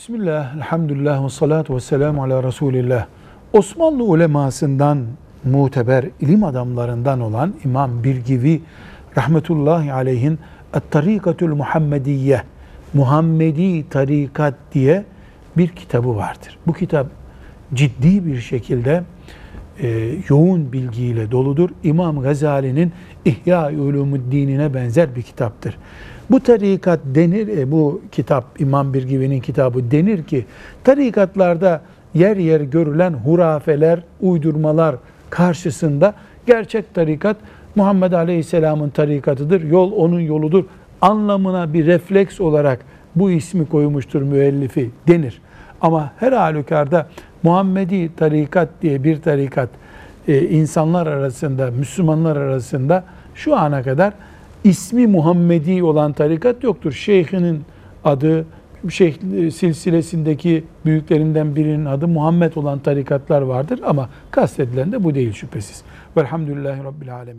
Bismillah, elhamdülillah ve salatu ve selamu ala Resulillah. Osmanlı ulemasından muteber ilim adamlarından olan İmam Birgivi rahmetullahi aleyhin Et-Tarikatül Muhammediye Muhammedi Tarikat diye bir kitabı vardır. Bu kitap ciddi bir şekilde e, yoğun bilgiyle doludur. İmam Gazali'nin İhya Ulumuddin'ine benzer bir kitaptır. Bu tarikat denir, e, bu kitap İmam Birgivi'nin kitabı denir ki tarikatlarda yer yer görülen hurafeler, uydurmalar karşısında gerçek tarikat Muhammed Aleyhisselam'ın tarikatıdır, yol onun yoludur anlamına bir refleks olarak bu ismi koymuştur müellifi denir. Ama her halükarda Muhammedi tarikat diye bir tarikat e, insanlar arasında, Müslümanlar arasında şu ana kadar ismi Muhammedi olan tarikat yoktur. Şeyhinin adı, şeyh e, silsilesindeki büyüklerinden birinin adı Muhammed olan tarikatlar vardır ama kastedilen de bu değil şüphesiz. Velhamdülillahi Rabbil Alemin.